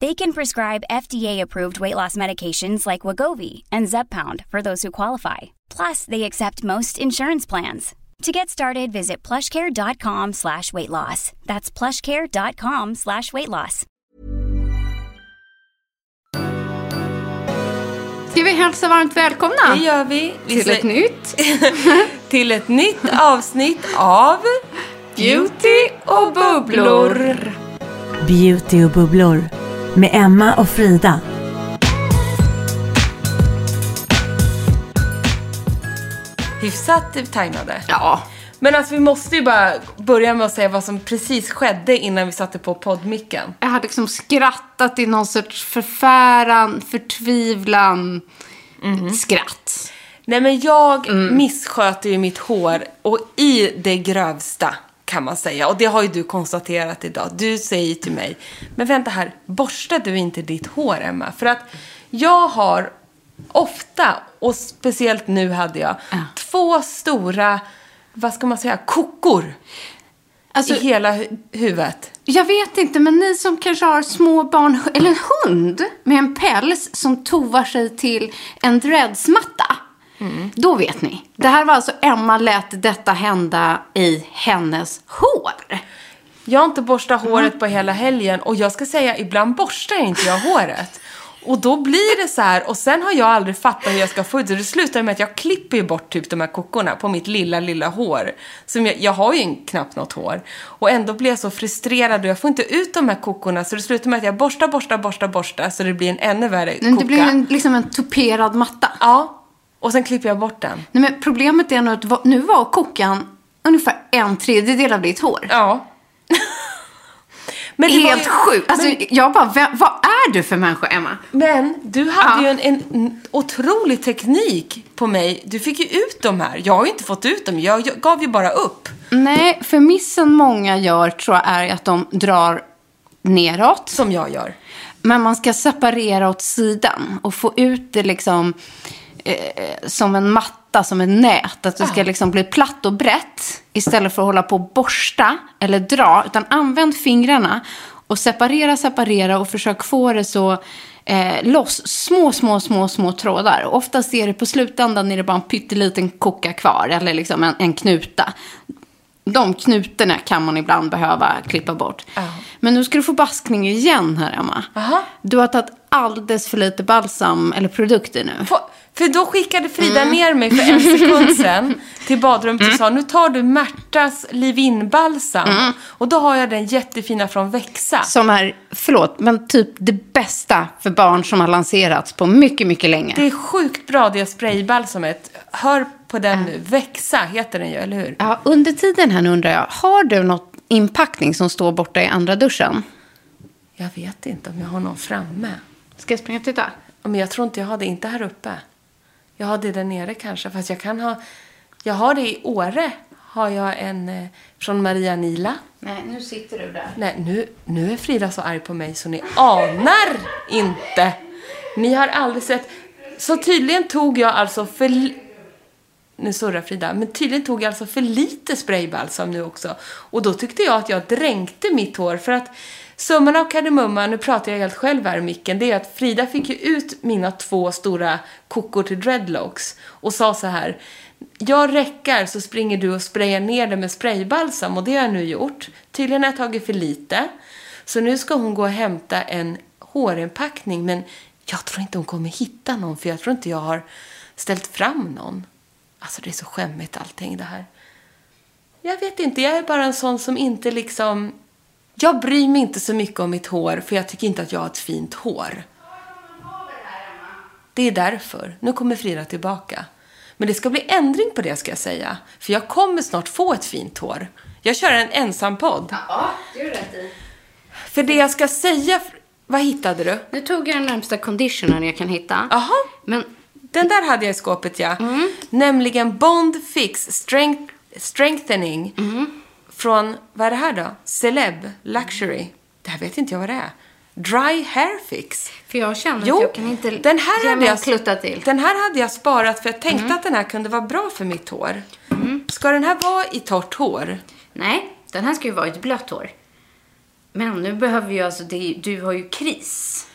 They can prescribe FDA-approved weight loss medications like Wagovi and Zepbound for those who qualify. Plus, they accept most insurance plans. To get started, visit plushcare.com slash weight loss. That's plushcare.com slash weight loss. Ska vi hälsa varmt välkomna? Det gör vi. vi till säger- ett nytt till ett nytt avsnitt av Beauty och bubblor. Beauty och bubblor med Emma och Frida. Hyfsat tajmade. Ja, Men alltså vi måste ju bara börja med att säga vad som precis skedde innan vi satte på poddmicken. jag hade liksom skrattat i någon sorts förfäran, förtvivlan, Mhm. skratt. Nej men jag Mm. missköter ju mitt hår och i det grövsta kan man säga. Och det har ju du konstaterat idag. Du säger till mig, men vänta här, borstar du inte ditt hår Emma? För att jag har ofta, och speciellt nu hade jag, två stora, vad ska man säga, kokor Alltså, i hela hu- huvudet. jag vet inte, men ni som kanske har små barn, eller en hund med en päls som tovar sig till en dreadsmatta. Mm. Då vet ni. Det här var alltså Emma lät detta hända i hennes hår. Jag har inte borstat håret på hela helgen och jag ska säga, ibland borstar inte jag håret. Och då blir det så här, och sen har jag aldrig fattat hur jag ska få ut det. Det slutar med att jag klipper ju bort typ de här kockorna på mitt lilla, lilla hår. Som jag, jag har ju knappt något hår. Och ändå blir jag så frustrerad och jag får inte ut de här kockorna. Så det slutar med att jag borstar, borstar, borstar, borstar. Så det blir en ännu värre koka. det blir en, liksom en tuperad matta. Ja, och sen klipper jag bort den. Nej, men problemet är nog att nu var kokan ungefär en tredjedel av ditt hår. Ja. Men Helt ju- sjukt. Alltså, jag bara, vem, vad är du för människa, Emma? Men du hade Ja. ju en, en otrolig teknik på mig. Du fick ju ut de här. Jag har ju inte fått ut dem. Jag, jag gav ju bara upp. Nej, för missen många gör tror jag är att de drar neråt. Som jag gör. Men man ska separera åt sidan och få ut det liksom eh, som en matta, som ett nät. Att det ska liksom bli platt och brett istället för att hålla på och borsta eller dra. Utan använd fingrarna och separera, separera och försök få det så eh, loss. Små, små, små, små trådar. Och oftast är det på slutändan är det bara en pytteliten koka kvar eller liksom en, en knuta. De knutorna kan man ibland behöva klippa bort. Men nu ska du få baskning igen här, Emma. Aha. Du har tagit alldeles för lite balsam eller produkter nu. Få- För då skickade Frida Mm. ner mig för en sekund sedan till badrummet och sa nu tar du Märtas Livin-balsam. Mm. Och då har jag den jättefina från Växa. Som är, förlåt, men typ det bästa för barn som har lanserats på mycket, mycket länge. Det är sjukt bra det spraybalsamet. Hör på den nu. Växa heter den ju, eller hur? Ja, under tiden här nu undrar jag, har du något inpackning som står borta i andra duschen? Jag vet inte om jag har någon framme. Ska jag springa och titta? Men jag tror inte jag har det, inte här uppe. Jag har det där nere kanske, fast jag kan ha... Jag har det i Åre. Har jag en eh, från Maria Nila. Nej, nu sitter du där. Nej, nu, nu är Frida så arg på mig så ni anar inte. Ni har aldrig sett. Så tydligen tog jag alltså för... nu surrar Frida, men tydligen tog jag alltså för lite spraybalsam nu också. Och då tyckte jag att jag dränkte mitt hår för att summan av kardemumman, nu pratar jag helt själv här i micken, det är att Frida fick ju ut mina två stora kokor till dreadlocks och sa så här, jag räcker så springer du och sprayar ner det med spraybalsam och det har jag nu gjort. Tydligen har jag tagit för lite. Så nu ska hon gå och hämta en hårinpackning men jag tror inte hon kommer hitta någon för jag tror inte jag har ställt fram någon. Alltså det är så skämmigt allting det här. Jag vet inte, jag är bara en sån som inte liksom... Jag bryr mig inte så mycket om mitt hår för jag tycker inte att jag har ett fint hår. Det är därför. Nu kommer Frida tillbaka. Men det ska bli ändring på det ska jag säga. För jag kommer snart få ett fint hår. Jag kör en ensam podd. Ja, det du rätt i. För det jag ska säga... Vad hittade du? Nu tog jag den närmsta conditionern jag kan hitta. Jaha. Men Den där hade jag i skåpet, ja. Mm. Nämligen Bond Fix strength, Strengthening. Mm. Från, vad är det här då? Celeb Luxury. Det här vet inte jag vad det är. Dry Hair Fix. för jag känner Jo, att jag kan inte den här hade jag, klutta till. Den här hade jag sparat för jag tänkte Mm. att den här kunde vara bra för mitt hår. Ska den här vara i torrt hår? Nej, den här ska ju vara ett blött hår. Men nu behöver ju alltså, det, du har ju kris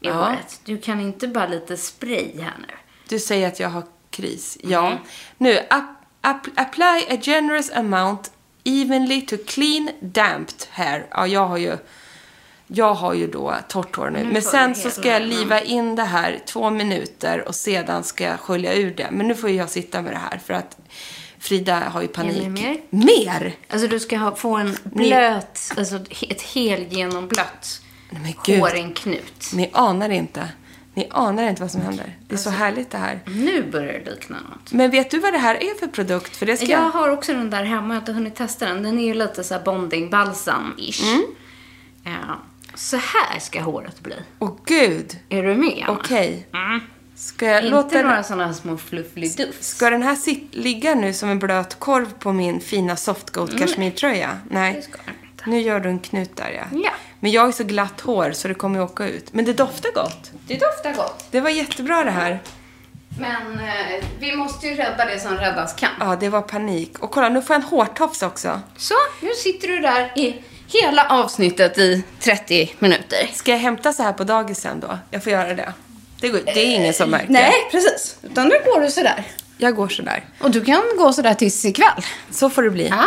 i Ja. håret. Du kan inte bara lite spray här nu. Du säger att jag har kris. Ja. Mm. Nu, ap, ap, apply a generous amount evenly to clean damped hair. Ja, jag har ju, jag har ju då torrt hår nu. Nu Men sen så ska jag liva in det här två minuter och sedan ska jag skölja ur det. Men nu får jag sitta med det här för att Frida har ju panik. Mer? Mer? Alltså du ska ha, få en blöt, alltså ett helgenomblött hår i en knut. Ni anar inte. Ni anar inte vad som händer. Det är så härligt det här. Nu börjar det likna något. Men vet du vad det här är för produkt? För det ska Jag har också den där hemma, jag har inte hunnit testa den. Den är ju lite så här bonding-balsam-ish. Mm. Ja. Så här ska håret bli. Åh gud. Är du med? Okej. Mm. Ska jag Inte låta några sådana här små fluffliduffs. Ska den här sit- ligga nu som en blöt korv på min fina softgoat kashmirtröja? Nej. Nu gör du en knut där, ja. Ja. Men jag har så glatt hår så det kommer ju åka ut. Men det doftar gott. Det doftar gott. Det var jättebra det här. Men eh, vi måste ju rädda det som räddas kan. Ja, det var panik. Och kolla, nu får jag en hårtofs också. Så, nu sitter du där i hela avsnittet i 30 minuter. Ska jag hämta så här på dagisen då? Jag får göra det. Det, går, det är ingen som märker. Nej, precis. Utan nu går du sådär. Jag går så där. Och du kan gå sådär tills ikväll. Så får det bli. Ja.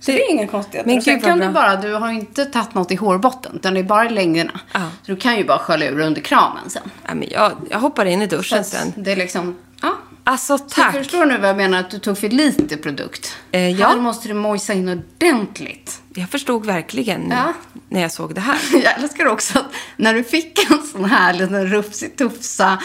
Så det är inga konstigheter. Men sen kan bra. du bara, du har inte tagit något i hårbotten, utan det är bara längderna. Ja. Så du kan ju bara skölja ur under kranen sen. Ja, men jag, jag hoppar in i Så duschen att sen. det är liksom, ja. Alltså, Så tack. förstår du nu vad jag menar? Att du tog för lite produkt. Eh, ja. Här måste du mojsa in ordentligt. Jag förstod verkligen Ja. när jag såg det här. Jag älskar också att när du fick en sån här liten rufsig tufsa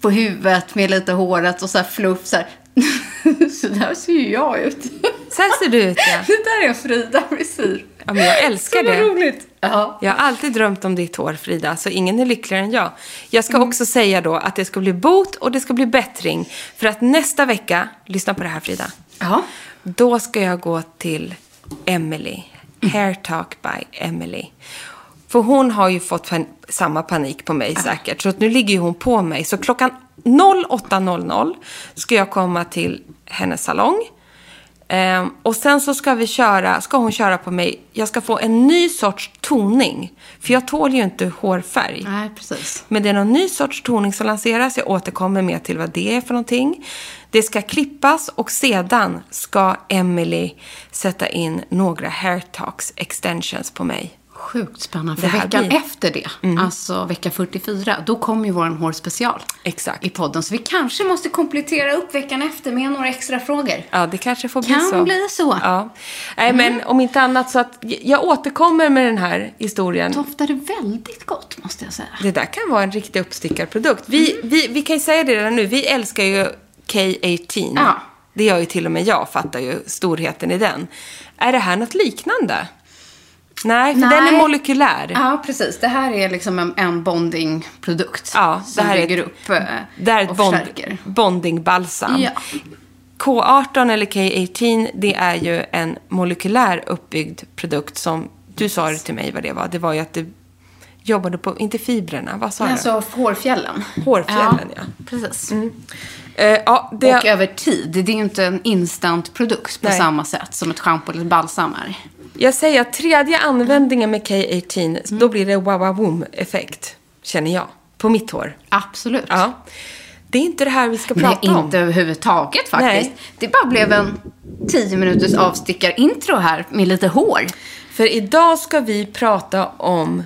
på huvudet med lite håret och så här fluff så här. så där ser ju jag ut. Så här ser du ut, ja. Det där är en Frida-frisyr. ja men jag älskar Så det. roligt. Ja. Jag har alltid drömt om ditt hår, Frida, så ingen är lyckligare än jag. Jag ska också säga då att det ska bli bot och det ska bli bättring. För att nästa vecka, lyssna på det här Frida, Ja. då ska jag gå till Emily. Hair Talk by Emily. För hon har ju fått pan- samma panik på mig säkert. Så att nu ligger ju hon på mig. Så klockan 08.00 ska jag komma till hennes salong. Ehm, och sen så ska vi köra, ska hon köra på mig, jag ska få en ny sorts toning. För jag tål ju inte hårfärg. Nej, precis. Men det är någon ny sorts toning som lanseras. Jag återkommer med till vad det är för någonting. Det ska klippas och sedan ska Emily sätta in några hair talks extensions på mig. Sjukt spännande. För veckan blir- efter det, alltså vecka 44, då kommer ju vår hårspecial Exakt. i podden. Så vi kanske måste komplettera upp veckan efter med några extra frågor. Ja, det kanske får bli Kan så. bli så. Ja. Nej, men om inte annat så att jag återkommer med den här historien. Doftade väldigt gott, måste jag säga. Det där kan vara en riktig uppstickarprodukt. Vi, vi, vi kan ju säga det redan nu. Vi älskar ju K18. Ja. Det gör ju till och med jag, fattar ju storheten i den. Är det här något liknande? Nej, för Nej. den är molekylär. Ja, precis. Det här är liksom en, en bonding-produkt. Ja, det som här är bygger ett- upp eh, Det här är ett och bond, förstärker. bondingbalsam. Ja. K18 eller K18, det är ju en molekylär uppbyggd produkt som du sa det till mig vad det var. Det var ju att du jobbade på, inte fibrerna, vad sa du? Alltså hårfjällen. Hårfjällen, ja. Precis. Eh, Eh, ja, det... Och över tid. Det är ju inte en instant produkt på Nej. samma sätt som ett schampo eller ett balsam är. Jag säger att tredje användningen med K18, då blir det wow-wow-boom-effekt, känner jag. På mitt hår. Absolut. Ja. Det är inte det här vi ska Nej, prata om. inte överhuvudtaget faktiskt. Nej. Det bara blev en 10 minuters avstickar-intro här med lite hår. För idag ska vi prata om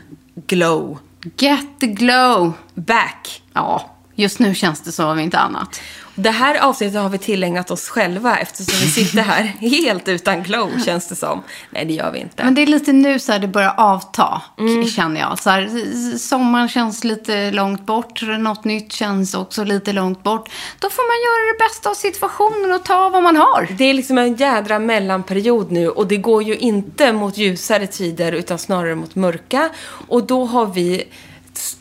glow. Get the glow. Back. Ja, just nu känns det så om inte annat. Det här avsnittet har vi tillägnat oss själva eftersom vi sitter här helt utan glow, känns det som. Nej, det gör vi inte. Men det är lite nu så här det börjar avta, känner jag. Så här, sommaren känns lite långt bort, något nytt känns också lite långt bort. Då får man göra det bästa av situationen och ta vad man har. Det är liksom en jädra mellanperiod nu och det går ju inte mot ljusare tider utan snarare mot mörka. Och då har vi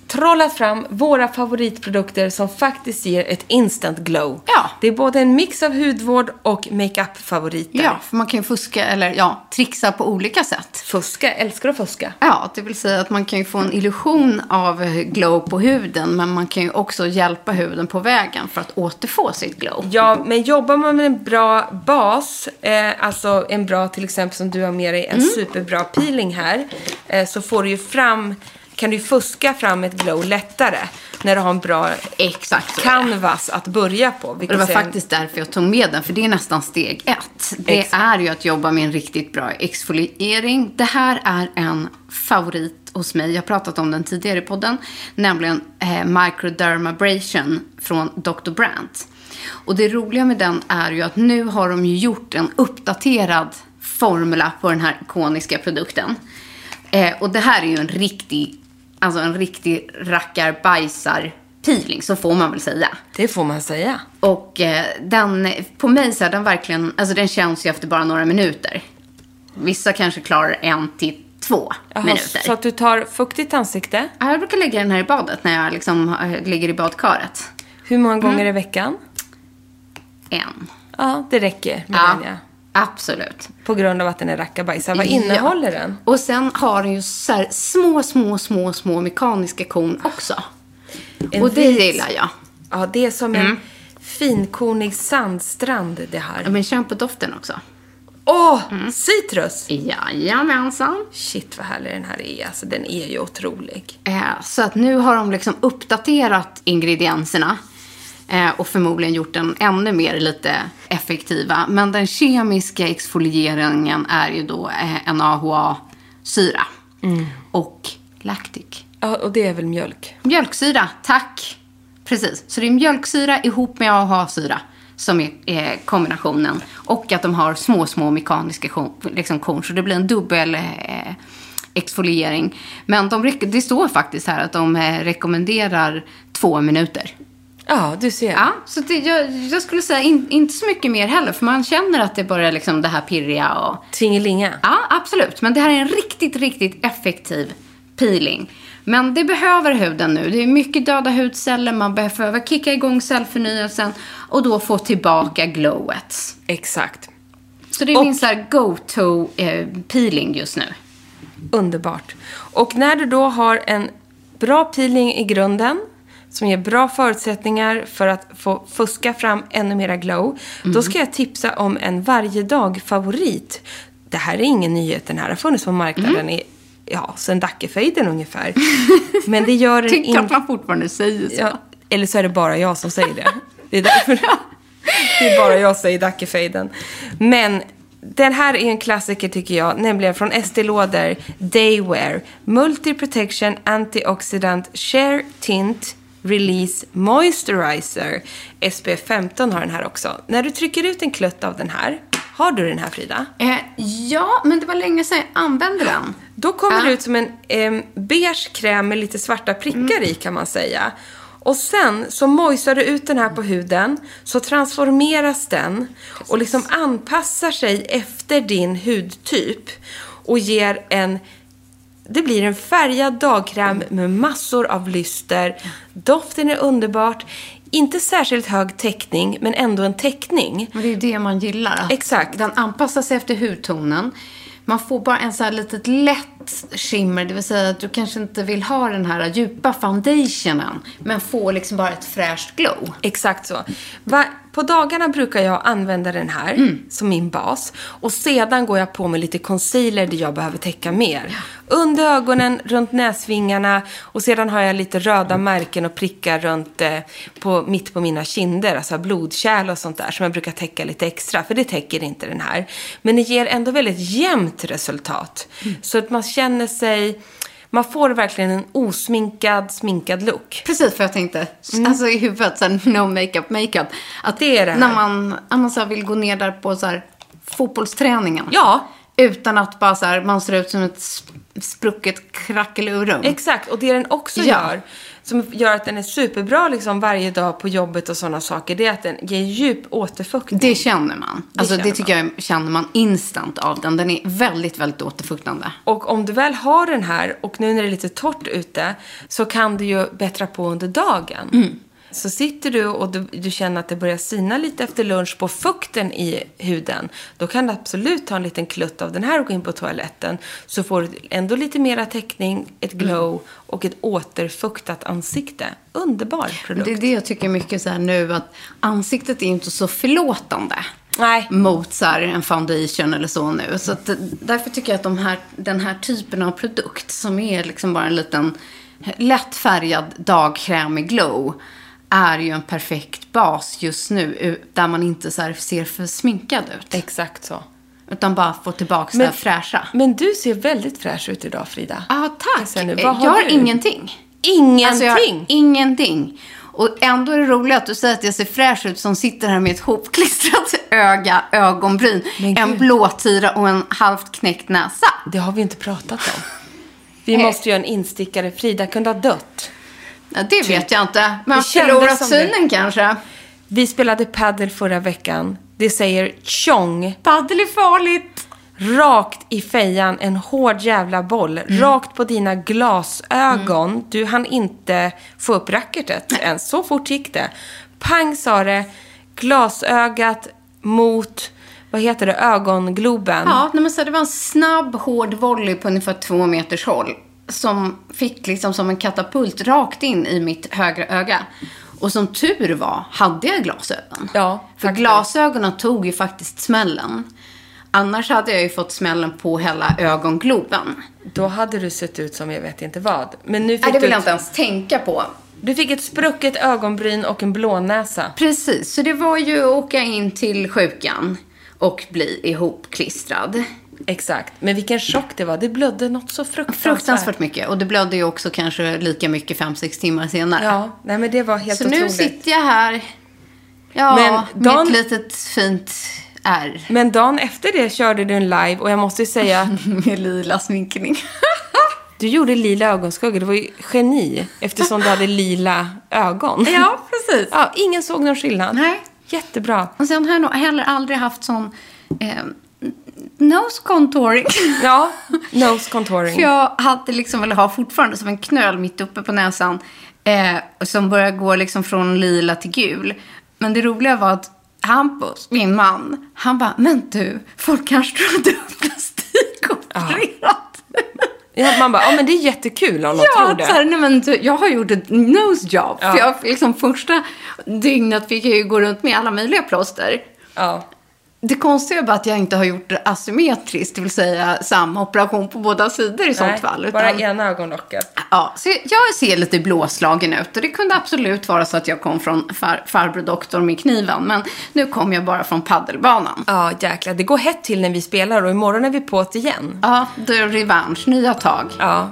trollat fram våra favoritprodukter som faktiskt ger ett instant glow. Ja. Det är både en mix av hudvård och makeup-favoriter. Ja, för man kan ju fuska, eller ja, trixa på olika sätt. Fuska, älskar att fuska. Ja, det vill säga att man kan ju få en illusion av glow på huden, men man kan ju också hjälpa huden på vägen för att återfå sitt glow. Ja, men jobbar man med en bra bas, eh, alltså en bra till exempel som du har med dig, en Mm. superbra peeling här, eh, så får du ju fram, kan du fuska fram ett glow lättare när du har en bra Exakt canvas att börja på. Det var är en- faktiskt därför jag tog med den, för det är nästan steg ett. Det Exakt. är ju att jobba med en riktigt bra exfoliering. Det här är en favorit hos mig. Jag har pratat om den tidigare i podden. Nämligen eh, Microdermabrasion från Dr. Brandt. Och det roliga med den är ju att nu har de ju gjort en uppdaterad formula på den här ikoniska produkten. Eh, och det här är ju en riktig, alltså en riktig rackarbajsar peeling, så får man väl säga. Det får man säga. Och eh, den, på mig så är den verkligen, alltså den känns ju efter bara några minuter. Vissa kanske klarar en till två Jaha, minuter. Så att du tar fuktigt ansikte. Ja, Jag brukar lägga den här i badet när jag liksom eh, ligger i badkaret. Hur många Mm. gånger i veckan? En. Ja, det räcker med Ja, den ja. Absolut. På grund av att den är rackabajsad. Vad Ja. innehåller den? Och sen har den ju så små, små, små, små mekaniska korn också. En och det vit- gillar jag. Ja, det är som Mm. en finkornig sandstrand det Ja, här. Men känn på doften också. Åh, Mm. citrus! Jajamensan. Shit vad härlig den här är. Alltså den är ju otrolig. Eh, Så att nu har de liksom uppdaterat ingredienserna och förmodligen gjort den ännu mer lite effektiva. Men den kemiska exfolieringen är ju då eh, en AHA-syra och lactic. Ja, och det är väl mjölk. Mjölksyra, tack! Precis, så det är mjölksyra ihop med AHA-syra som är eh, kombinationen. Och att de har små, små mekaniska korn, liksom korn, så det blir en dubbel eh, exfoliering. Men de, det står faktiskt här att de eh, rekommenderar två minuter. Ja, du ser. Ja, så det, jag, jag skulle säga in, inte så mycket mer heller, för man känner att det börjar liksom det här pirriga och... Tingelinga. Ja, absolut. Men det här är en riktigt, riktigt effektiv peeling. Men det behöver huden nu. Det är mycket döda hudceller. Man behöver kicka igång cellförnyelsen och då få tillbaka glowet. Exakt. Så det är Och- min så här go-to eh, peeling just nu. Underbart. Och när du då har en bra peeling i grunden som ger bra förutsättningar för att få fuska fram ännu mera glow. Då ska jag tipsa om en varje dag-favorit. Det här är ingen nyhet, den här har funnits på marknaden i, ja, sen Dackefejden ungefär. Men det gör Tycker inte... att man fortfarande säger så. Ja, eller så är det bara jag som säger det. Det är därför det är bara jag som säger Dackefejden. Men den här är en klassiker tycker jag, nämligen från Estée Lauder Daywear. Multi Protection Antioxidant Share Tint Release Moisturizer. SPF 15 har den här också. När du trycker ut en klutt av den här, har du den här Frida? Eh, ja, men det var länge sedan jag använde den. Då kommer Ja. det ut som en em, beige kräm med lite svarta prickar i kan man säga. Och sen så mojsar du ut den här på huden, så transformeras den och liksom anpassar sig efter din hudtyp och ger en det blir en färgad dagkräm med massor av lyster. Doften är underbart. Inte särskilt hög täckning, men ändå en täckning. Men det är ju det man gillar. Exakt. Den anpassar sig efter hudtonen. Man får bara en så här litet lätt matt shimmer. Det vill säga att du kanske inte vill ha den här djupa foundationen. Men få liksom bara ett fräscht glow. Exakt så. Va, på dagarna brukar jag använda den här Mm. som min bas. Och sedan går jag på med lite concealer där jag behöver täcka mer. Under ögonen, runt näsvingarna och sedan har jag lite röda märken och prickar runt eh, på, mitt på mina kinder. Alltså blodkärl och sånt där som jag brukar täcka lite extra. För det täcker inte den här. Men det ger ändå väldigt jämnt resultat. Mm. Så att man känner sig... Man får verkligen en osminkad, sminkad look. Precis, för jag tänkte, alltså i huvudet, så här, no makeup, makeup. Att Det är det här. När man, när man så vill gå ner där på så här, fotbollsträningen. Ja, Utan att bara så här, man ser ut som ett sp- sprucket krackelurum. Exakt, och det den också Ja. gör, som gör att den är superbra liksom varje dag på jobbet och sådana saker, det är att den ger djup återfuktning. Det känner man. Alltså det, känner tycker jag känner man instant av den. Den är väldigt, väldigt återfuktande. Och om du väl har den här, och nu när det är lite torrt ute, så kan du ju bättra på under dagen. Mm. Så sitter du och du, du känner att det börjar sina lite efter lunch på fukten i huden, då kan du absolut ta en liten klutt av den här och gå in på toaletten. Så får du ändå lite mera täckning, ett glow Mm. och ett återfuktat ansikte. Underbar produkt. Det är det jag tycker mycket så här nu att ansiktet är inte så förlåtande. Nej. Mot så här en foundation eller så nu. Så att, därför tycker jag att de här, den här typen av produkt som är liksom bara en liten lätt färgad dagkrämig glow är ju en perfekt bas just nu där man inte så ser för sminkad ut. Exakt så. Utan bara få tillbaka det här fräscha. Men du ser väldigt fräsch ut idag, Frida. Ja, Jag tack. nu. Jag har, har ingenting. Ingenting? Alltså jag har ingenting. Och ändå är det roligt att du säger att jag ser fräsch ut som sitter här med ett hopklistrat öga, ögonbryn, Men en blåtira och en halvt knäckt näsa. Det har vi inte pratat om. Vi måste göra en instickare. Frida kunde ha dött. Ja, det vet jag inte. Men Det kändes förlorat som det. synen kanske. Vi spelade paddel förra veckan. Det säger tjong. Paddel är farligt. Rakt i fejan, en hård jävla boll. Mm. Rakt på dina glasögon. Du hann inte få upp racketet ens. Så fort gick det. Pang sa det. Glasögat mot, vad heter det, ögongloben. Ja, nej, men så det var en snabb, hård volley på ungefär två meters håll. Som fick liksom som en katapult rakt in i mitt högra öga. Och som tur var hade jag glasögon. Ja, För faktiskt. glasögonen tog ju faktiskt smällen. Annars hade jag ju fått smällen på hela ögongloben. Då hade du sett ut som jag vet inte vad. Men nu fick Nej, det vill du, jag inte ens tänka på. du fick ett sprucket ögonbryn och en blånäsa. Precis, så det var ju att åka in till sjukan och bli ihopklistrad. Exakt. Men vilken chock det var. Det blödde något så fruktansvärt. Fruktansvärt mycket. Och det blödde ju också kanske lika mycket fem sex timmar senare. Ja, nej men det var helt Så otroligt. nu sitter jag här. Ja, Men Dan- med ett litet fint R. Men dagen efter det körde du en live och jag måste ju säga, Med lila sminkning. du gjorde lila ögonskugga. Det var ju geni eftersom du hade lila ögon. ja, precis. Ja, ingen såg någon skillnad. Nej. Jättebra. Och sen har jag nog heller aldrig haft sån eh, nose contouring. Ja, nose contouring. För jag hade liksom, eller har fortfarande, som en knöl mitt uppe på näsan. Eh, som börjar gå liksom från lila till gul. Men det roliga var att Hampus, min man, han bara, men du, folk kanske tror att du har plastikopererat. Ja, man bara, ja men det är jättekul om de Ja, tror att så här, det. nej, men jag har gjort ett nose job. Ja. För jag, liksom, första dygnet fick jag ju gå runt med alla möjliga plåster. Ja. Det konstiga är bara att jag inte har gjort det asymmetriskt, det vill säga samma operation på båda sidor i sånt fall. bara Utan, ena ögonlocket. ja, så jag ser lite blåslagen ut och det kunde absolut vara så att jag kom från far, farbror doktorn med kniven. Men nu kom jag bara från paddelbanan. Ja, jäklar. Det går hett till när vi spelar och imorgon är vi på det igen. Ja, det är revansch, nya tag. Ja.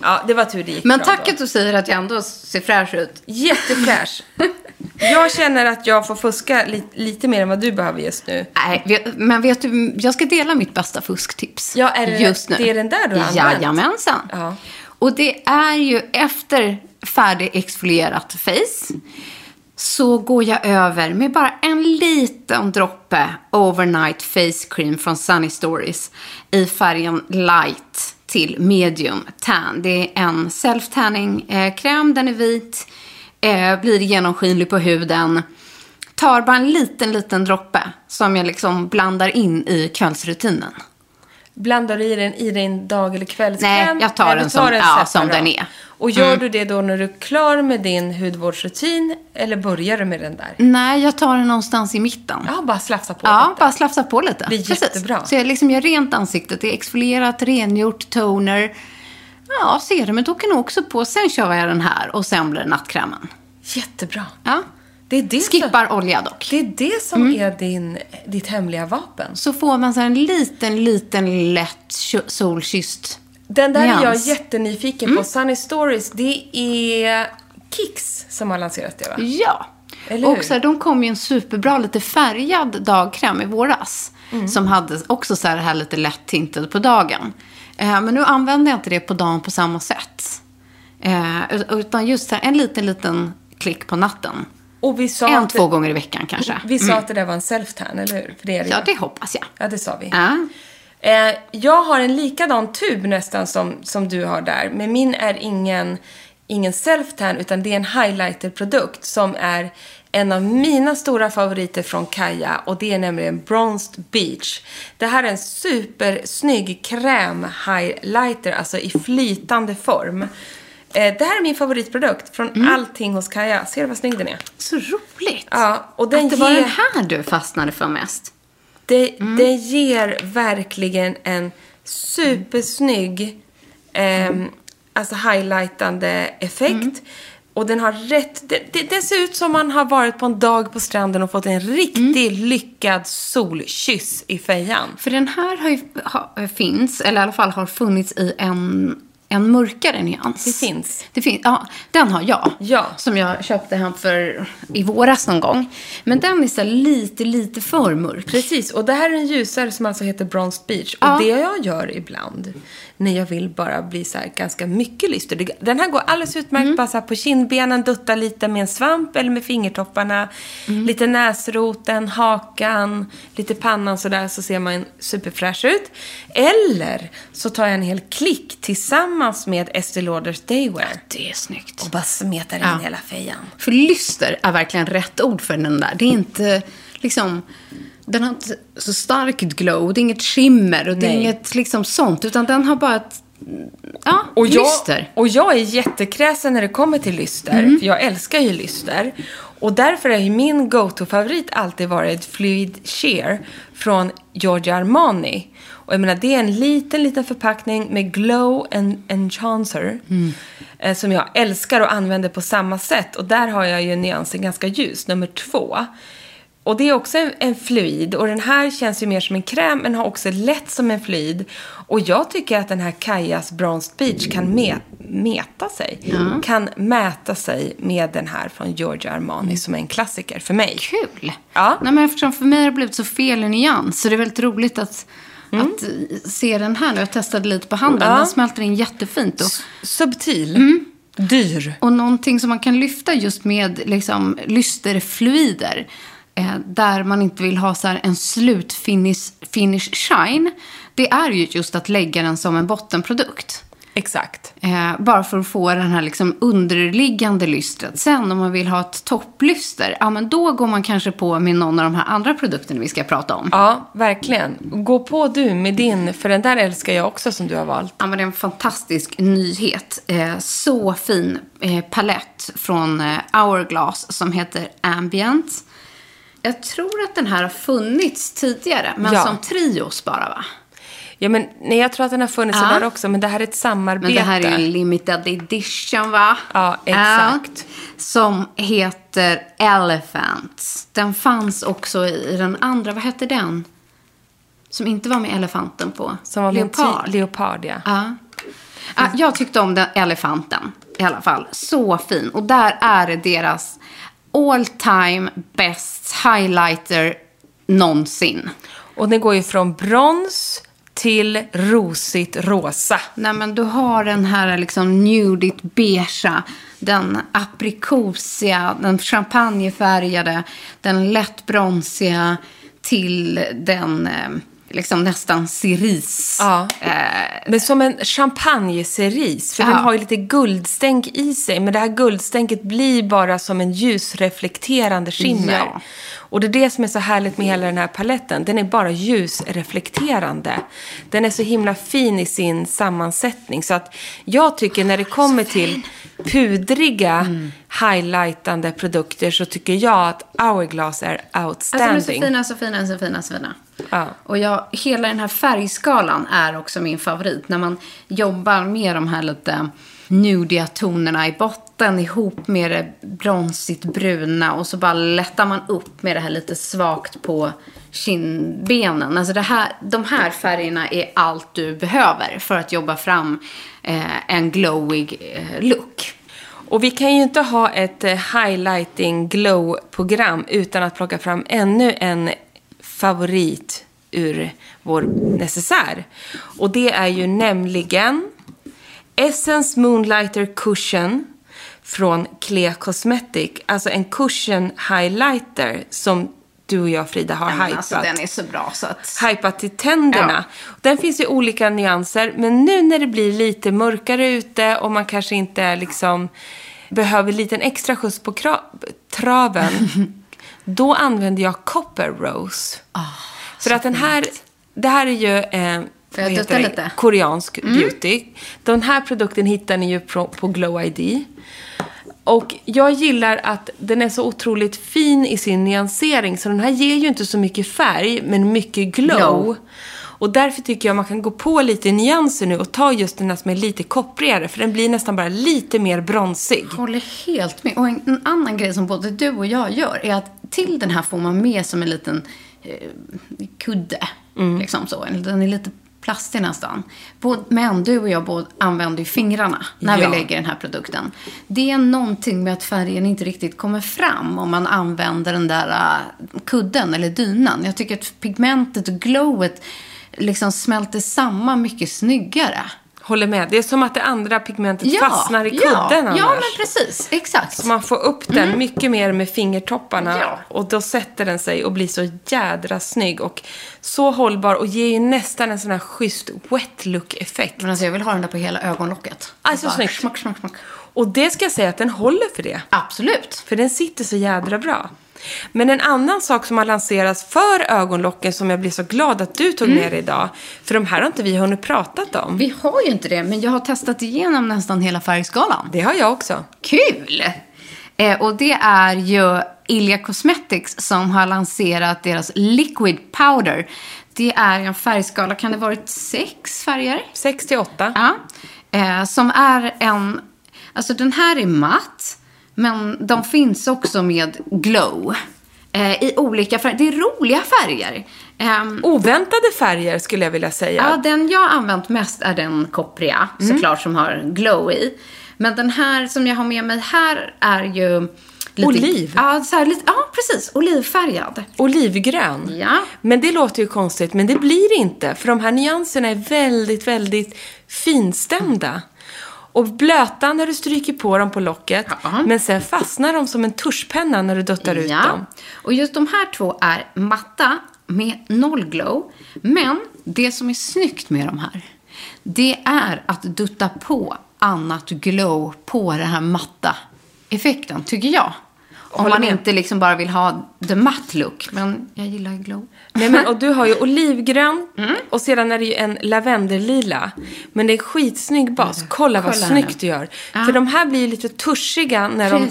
Ja, det var tur det gick Men bra tack då. att du säger att jag ändå ser fräsch ut. Jättefräsch. Jag känner att jag får fuska li lite mer än vad du behöver just nu. Nej, men vet du, jag ska dela mitt bästa fusktips. Ja, är det- just nu. det är den där du har använt? Jajamensan. Ja. Och det är ju efter färdigexfolierat face så går jag över med bara en liten droppe overnight face cream från Sunny Stories i färgen light till medium tan. Det är en self tanning eh, kräm, den är vit, eh, blir genomskinlig på huden. Tar bara en liten, liten droppe som jag liksom blandar in i kvällsrutinen. Blandar du i den i din dag eller kvällskräm? Nej, jag tar den som- ja, separat? som den är. Och gör du det då när du är klar med din hudvårdsrutin? Eller börjar du med den där? Nej, jag tar den någonstans i mitten. Ja, bara slafsa på Ja, lite. bara slafsa på lite. Det är jättebra. Så jag liksom gör rent ansiktet. Det är exfolierat, rengjort, toner. Ja, serumet åker nog också på. Sen kör jag den här och sen blir det nattkrämen. Jättebra. Ja. Det är det Skippar Mm. olja dock. Det är det som är din, ditt hemliga vapen. Så får man så en liten, liten lätt solkysst Den där är jag nyans. jättenyfiken Mm. på. Sunny Stories, det är Kicks som har lanserat det va? Ja. Eller och så här, de kom ju en superbra, lite färgad dagkräm i våras. Mm. Som hade också så här, här lite lätt tinted på dagen. Eh, men nu använder jag inte det på dagen på samma sätt. Eh, ut- utan just här, en liten, liten klick på natten. Och vi sa, En, två gånger i veckan kanske. vi sa att det där var en self-tan, eller hur? För det är det Ja, det hoppas jag. Ja, det sa vi. Ja. Eh, jag har en likadan tub nästan som, som du har där. Men min är ingen, ingen self-tan utan det är en highlighter-produkt som är en av mina stora favoriter från Kaja och det är nämligen Bronzed Beach. Det här är en supersnygg kräm-highlighter, alltså i flytande form. Eh, det här är min favoritprodukt från allting hos Kaja. Ser du vad snygg den är? Så roligt. Ja, och den att det var ger- den här du fastnade för mest. Det, det ger verkligen en supersnygg, ehm, alltså highlightande effekt. Och den har rätt, det, det, det ser ut som man har varit på en dag på stranden och fått en riktigt lyckad solkyss i fejan. För den här har ju, ha, finns, eller i alla fall har funnits i en, en mörkare nyans. Det finns. Det finns, ja, den har jag. Ja. Som jag köpte hem för i våras någon gång. Men den är så lite, lite för mörk. Precis, och det här är en ljusare som alltså heter Bronzed Beach. Ja. Och det jag gör ibland när jag vill bara bli så här ganska mycket lyster. Den här går alldeles utmärkt Mm. bara så här på kindbenen, dutta lite med en svamp eller med fingertopparna. Mm. Lite näsroten, hakan, lite pannan sådär så ser man superfräsch ut. Eller så tar jag en hel klick tillsammans med Estée Lauders Daywear. Det är snyggt. Och bara smetar in Ja. hela fejan. För lyster är verkligen rätt ord för den där. Det är inte liksom... Den har inte så starkt glow, det är inget skimmer och det är Nej. inget liksom sånt. Utan den har bara ett... Ja, Och jag, lyster. och jag är jättekräsen när det kommer till lyster. Mm. För jag älskar ju lyster. Och därför har ju min go-to-favorit alltid varit Fluid Sheer från Giorgio Armani. Och jag menar, det är en liten, liten förpackning med glow and enhancer. Mm. Eh, som jag älskar och använder på samma sätt. Och där har jag ju nyansen ganska ljus, nummer två. Och det är också en, en fluid och den här känns ju mer som en kräm men har också lätt som en fluid. Och jag tycker att den här Kajas Bronzed Beach kan me- meta sig. Kan mäta sig med den här från Giorgio Armani som är en klassiker för mig. Kul. Ja. Nej, men eftersom för mig har det blivit så fel i nyans så det är väldigt roligt att, att eh, se den här nu. Jag testade lite på handen. Ja. Den smälter in jättefint. Och, Subtil. Mm. Dyr. och någonting som man kan lyfta just med liksom, lysterfluider. Eh, där man inte vill ha så här en slutfinish finish shine. Det är ju just att lägga den som en bottenprodukt. Exakt. Eh, bara för att få den här liksom underliggande lystret. Sen om man vill ha ett topplyster, ja men då går man kanske på med någon av de här andra produkterna vi ska prata om. Ja, verkligen. Gå på du med din, för den där älskar jag också som du har valt. Ja, men det är en fantastisk nyhet. Eh, så fin eh, palett från eh, Hourglass som heter Ambient. Jag tror att den här har funnits tidigare, men Ja. som trios bara va? Ja, men nej, jag tror att den har funnits Ja. där också, men det här är ett samarbete. Men det här är en limited edition va? Ja, exakt. Ja, som heter Elephant. Den fanns också i den andra, vad hette den? Som inte var med elefanten på. Som var Leopard. Leopard, ja. Ja. Ja, jag tyckte om den elefanten i alla fall. Så fin. Och där är det deras all time best highlighter någonsin. Och den går ju från brons till rosigt rosa. Nej, men du har den här liksom nudigt beigea, den aprikosiga, den champagnefärgade, den lätt bronsiga till den eh, liksom nästan cerise. Ja. Eh, Men som en champagnecerise, för Ja. den har ju lite guldstänk i sig. Men det här guldstänket blir bara som en ljusreflekterande skimmer. Ja. Och det är det som är så härligt med hela den här paletten. Den är bara ljusreflekterande. Den är så himla fin i sin sammansättning. Så att jag tycker när det kommer till pudriga, Mm. highlightande produkter så tycker jag att Hourglass är Alltså de outstanding. är så fina, så fina, så fina, så fina. Ja. Och jag, hela den här färgskalan är också min favorit. När man jobbar med de här lite nudiga tonerna i botten ihop med det bronsigt bruna och så bara lättar man upp med det här lite svagt på kindbenen. Alltså det här, de här färgerna är allt du behöver för att jobba fram eh, en glowig eh, look. Och vi kan ju inte ha ett eh, highlighting glow-program utan att plocka fram ännu en favorit ur vår necessär. Och det är ju nämligen Essence Moonlighter Cushion från Clea Cosmetic. Alltså en cushion highlighter som du och jag Frida har Ja, alltså, den är så bra så att... Hypat till tänderna. Den finns i olika nyanser, men nu när det blir lite mörkare ute och man kanske inte liksom behöver lite en extra skjuts på traven, då använder jag Copper Rose. För att den här, det här är ju eh, Får jag dutta lite? Mm. koreansk beauty. Den här produkten hittar ni ju på, på Glow ID. Och jag gillar att den är så otroligt fin i sin nyansering. Så den här ger ju inte så mycket färg, men mycket glow. Glow. Och därför tycker jag man kan gå på lite nyanser nu och ta just den här som är lite kopprigare. För den blir nästan bara lite mer bronsig. håller helt med. Och en, en annan grej som både du och jag gör är att till den här får man med som en liten eh, kudde. Liksom så. Den är lite plastig nästan. Men du och jag använder ju fingrarna när Ja. vi lägger den här produkten. Det är någonting med att färgen inte riktigt kommer fram om man använder den där eh, kudden eller dynan. Jag tycker att pigmentet och glowet liksom smälter samman mycket snyggare. Håller med. Det är som att det andra pigmentet fastnar i kudden ja, annars. Ja, men precis. Exakt. Så man får upp den mycket mer med fingertopparna. Mm. Ja. Och då sätter den sig och blir så jädra snygg. Och så hållbar och ger ju nästan en sån här schysst wet look-effekt. Men alltså jag vill ha den där på hela ögonlocket. Alltså, Bara snyggt. Smack, smack, smack. Och det ska jag säga att den håller för det. Absolut. För den sitter så jädra bra. Men en annan sak som har lanserats för ögonlocken som jag blir så glad att du tog med dig idag. För de här har inte vi hunnit pratat om. Mm. Vi har ju inte det, men jag har testat igenom nästan hela färgskalan. Det har jag också. Kul! Eh, och det är ju Ilja Cosmetics som har lanserat deras Liquid Powder. Det är en färgskala, kan det ha varit sex färger? 6 till 8. Ja. Eh, som är en... Alltså den här är matt, men de finns också med glow. Eh, I olika färger. Det är roliga färger. Ehm, Oväntade färger skulle jag vilja säga. Ja, den jag har använt mest är den koppriga, såklart, som har glow i. Men den här som jag har med mig här är ju Oliv? Ja, så här, lite, ja, precis. Olivfärgad. Olivgrön. Ja. Men det låter ju konstigt, men det blir det inte. För de här nyanserna är väldigt, väldigt finstämda. Och blöta när du stryker på dem på locket. Ja. Men sen fastnar de som en tuschpenna när du duttar ut dem. Och just de här två är matta med noll glow. Men det som är snyggt med de här, det är att dutta på annat glow på den här matta effekten, tycker jag. Om man med. inte liksom bara vill ha the matte look. Men jag gillar glow. Nej, men, och du har ju olivgrön Mm. och sedan är det ju en lavendellila. Men det är skitsnygg bas. Kolla vad Kolla här snyggt du gör. Ja. För de här blir ju lite tuschiga när de,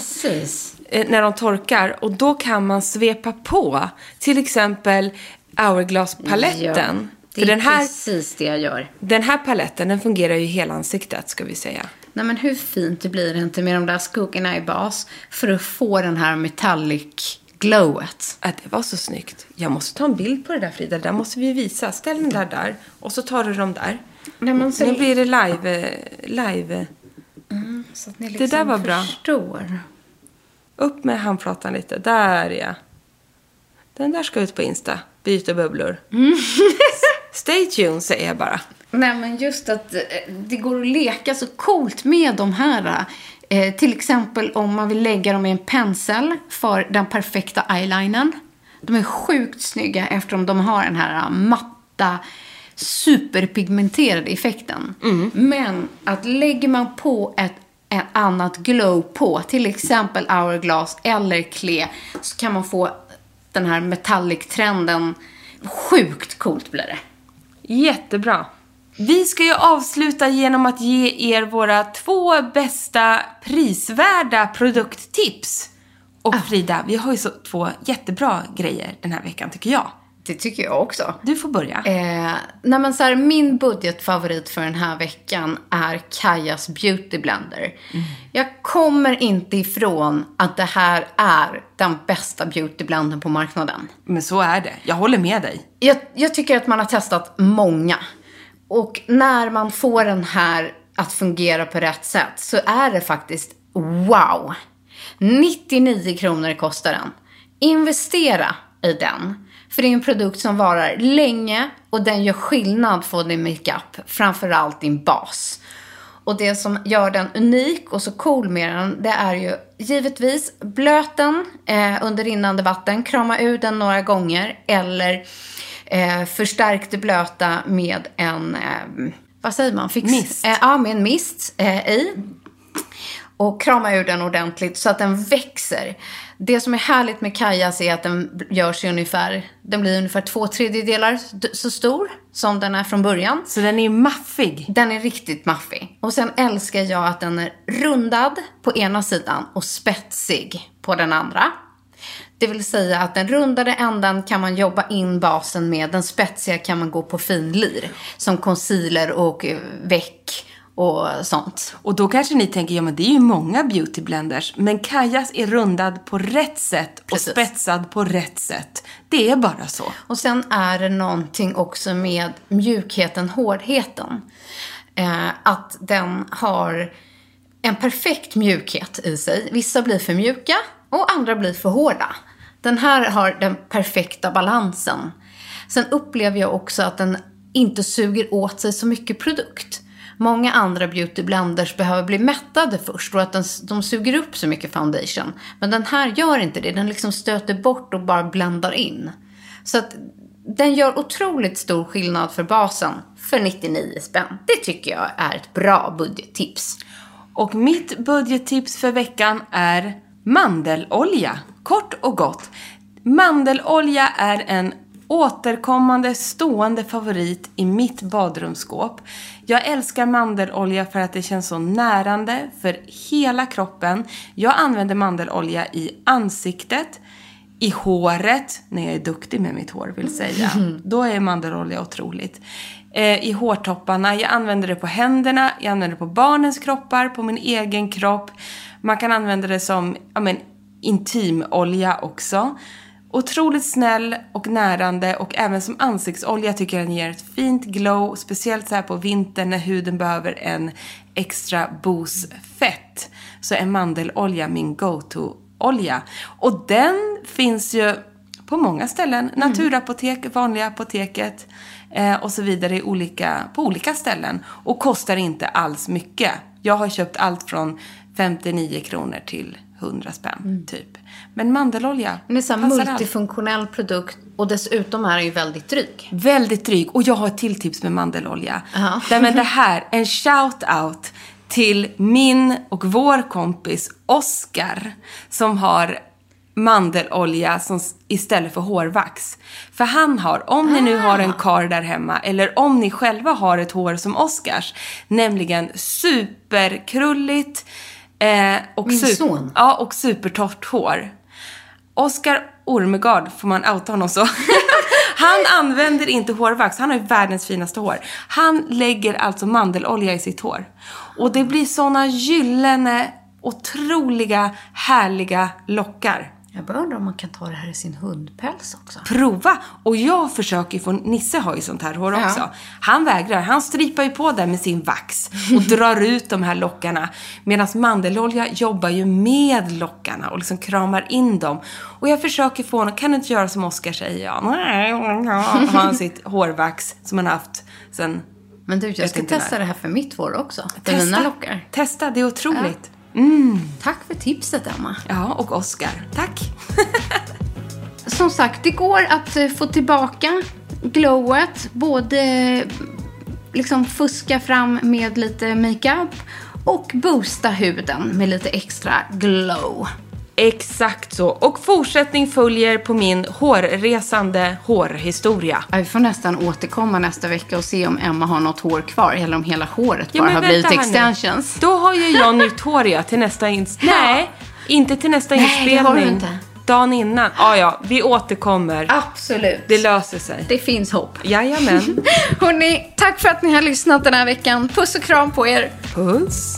eh, när de torkar. Och då kan man svepa på. Till exempel Hourglass-paletten. det För är den här, precis det jag gör. den här paletten den fungerar ju i hela ansiktet ska vi säga. Nej men hur fint det blir inte med de där skuggorna i bas för att få den här metallic glowet. Att det var så snyggt. Jag måste ta en bild på det där Frida. Det där måste vi visa. Ställ den där där. Och så tar du dem där. Nej, men så, Nu blir det live. live. så att ni Det liksom där var bra. förstår. Upp med handflatan lite. Där ja. Den där ska ut på Insta. Byta bubblor. Stay tuned säger jag bara. Nej men just att eh, det går att leka så coolt med de här. Eh, till exempel om man vill lägga dem i en pensel för den perfekta eyelinern. De är sjukt snygga eftersom de har den här matta superpigmenterade effekten. Men att lägger man på ett, ett annat glow på, till exempel hourglass eller kle, så kan man få den här metallic-trenden. Sjukt coolt blir det. Jättebra. Vi ska ju avsluta genom att ge er våra två bästa prisvärda produkttips. Och Frida, vi har ju så två jättebra grejer den här veckan tycker jag. Det tycker jag också. Du får börja. Eh, nej men så här, min budgetfavorit för den här veckan är Kajas Beauty Blender. Jag kommer inte ifrån att det här är den bästa beauty blendern på marknaden. Men så är det. Jag håller med dig. Jag, jag tycker att man har testat många. Och när man får den här att fungera på rätt sätt så är det faktiskt wow. 99 kronor kostar den. Investera i den. För det är en produkt som varar länge och den gör skillnad på din makeup. Framförallt din bas. Och det som gör den unik och så cool med den, det är ju givetvis blöt den eh, under rinnande vatten, krama ur den några gånger eller eh, förstärkte blöta med en, eh, vad säger man? Fix, Mist. Eh, ja, med en mist eh, i. Och krama ur den ordentligt så att den växer. Det som är härligt med Kajas är att den görs i ungefär, den blir ungefär två tredjedelar så stor som den är från början. Så den är maffig. Den är riktigt maffig. Och sen älskar jag att den är rundad på ena sidan och spetsig på den andra. Det vill säga att den rundade änden kan man jobba in basen med. Den spetsiga kan man gå på finlir. Som concealer och eh, väck och sånt. Och då kanske ni tänker, ja men det är ju många beauty blenders. Men Kajas är rundad på rätt sätt och Precis. spetsad på rätt sätt. Det är bara så. Och sen är det någonting också med mjukheten, hårdheten. Eh, att den har en perfekt mjukhet i sig. Vissa blir för mjuka och andra blir för hårda. Den här har den perfekta balansen. Sen upplever jag också att den inte suger åt sig så mycket produkt. Många andra beauty blenders behöver bli mättade först och att den, de suger upp så mycket foundation. Men den här gör inte det. Den liksom stöter bort och bara bländar in. Så att den gör otroligt stor skillnad för basen för 99 spänn. Det tycker jag är ett bra budgettips. Och mitt budgettips för veckan är mandelolja. Kort och gott. Mandelolja är en återkommande stående favorit i mitt badrumsskåp. Jag älskar mandelolja för att det känns så närande för hela kroppen. Jag använder mandelolja i ansiktet, i håret, när jag är duktig med mitt hår vill säga. Då är mandelolja otroligt. Eh, I hårtopparna, jag använder det på händerna, jag använder det på barnens kroppar, på min egen kropp. Man kan använda det som ja, men, intimolja också. Otroligt snäll och närande och även som ansiktsolja tycker jag den ger ett fint glow. Speciellt så här på vintern när huden behöver en extra boost fett. Så är mandelolja min go-to mandelolja. Och den finns ju på många ställen. Naturapotek, vanliga apoteket eh, och så vidare i olika, på olika ställen. Och kostar inte alls mycket. Jag har köpt allt från 59 kronor till 100 spänn, typ. Men mandelolja Det är allt. multifunktionell produkt och dessutom är den ju väldigt dryg. Väldigt dryg. Och jag har ett till tips med mandelolja. Ja. Nej, men det här, en shout-out till min och vår kompis Oscar som har mandelolja som, istället för hårvax. För han har, om ni nu har en kar där hemma eller om ni själva har ett hår som Oscars, nämligen superkrulligt eh, och, Min sup- son. ja, och supertorrt hår. Oskar Ormegard, får man outa honom så? Han använder inte hårvax, han har ju världens finaste hår. Han lägger alltså mandelolja i sitt hår. Och det blir såna gyllene, otroliga, härliga lockar. Jag bara undrar om man kan ta det här i sin hundpäls också. Prova! Och jag försöker få, Nisse har ju sånt här hår Ja. också. Han vägrar, han stripar ju på där med sin vax och drar ut de här lockarna. Medan mandelolja jobbar ju med lockarna och liksom kramar in dem. Och jag försöker få honom, kan du inte göra som Oskar säger? Ja, har han sitt hårvax som han haft sen... Men du, jag ska testa när. det här för mitt hår också. För mina lockar. Testa, det är otroligt. Tack för tipset, Emma. Ja, och Oskar. Tack. Som sagt, det går att eh, få tillbaka glowet. Både eh, liksom fuska fram med lite makeup och boosta huden med lite extra glow. Exakt så. Och fortsättning följer på min hårresande hårhistoria. Ja, Vi får nästan återkomma nästa vecka och se om Emma har något hår kvar eller om hela håret Ja, bara har blivit här nu. extensions. Då har ju jag nytt hår ja, till nästa ins... Nej, inte till nästa Nej, inspelning. det har du inte. Dagen innan. Ja, ja, vi återkommer. Absolut. Det löser sig. Det finns hopp. Jajamän. Hörrni, tack för att ni har lyssnat den här veckan. Puss och kram på er. Puss.